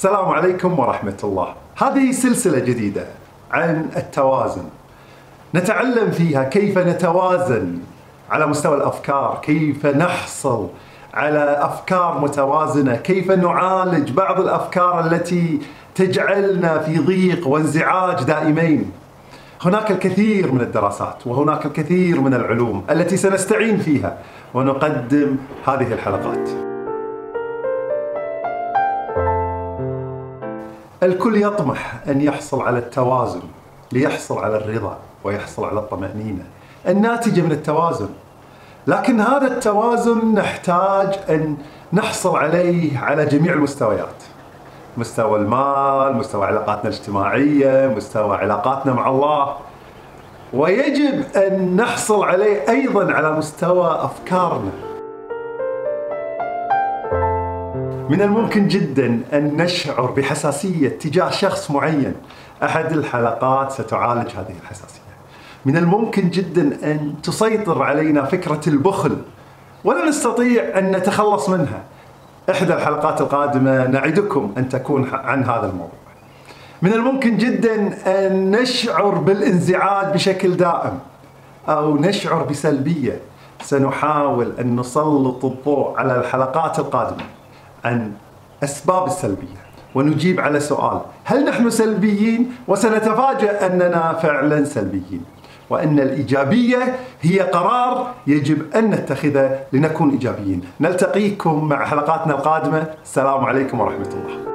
السلام عليكم ورحمة الله. هذه سلسلة جديدة عن التوازن. نتعلم فيها كيف نتوازن على مستوى الأفكار كيف نحصل على أفكار متوازنة كيف نعالج بعض الأفكار التي تجعلنا في ضيق وانزعاج دائمين. هناك الكثير من الدراسات وهناك الكثير من العلوم التي سنستعين فيها ونقدم هذه الحلقات. الكل يطمح أن يحصل على التوازن ليحصل على الرضا ويحصل على الطمأنينة الناتجة من التوازن. لكن هذا التوازن نحتاج أن نحصل عليه على جميع المستويات. مستوى المال مستوى علاقاتنا الاجتماعية مستوى علاقاتنا مع الله. ويجب أن نحصل عليه أيضا على مستوى أفكارنا. من الممكن جدا أن نشعر بحساسية تجاه شخص معين. أحد الحلقات ستعالج هذه الحساسية. من الممكن جدا أن تسيطر علينا فكرة البخل. ولا نستطيع أن نتخلص منها. إحدى الحلقات القادمة نعدكم أن تكون عن هذا الموضوع. من الممكن جدا أن نشعر بالانزعاج بشكل دائم أو نشعر بسلبية. سنحاول أن نسلط الضوء على الحلقات القادمة. عن أسباب السلبيه ونجيب على سؤال هل نحن سلبيين؟ وسنتفاجأ أننا فعلا سلبيين. وأن الإيجابية هي قرار يجب أن نتخذه لنكون إيجابيين. نلتقيكم مع حلقاتنا القادمة. السلام عليكم ورحمة الله.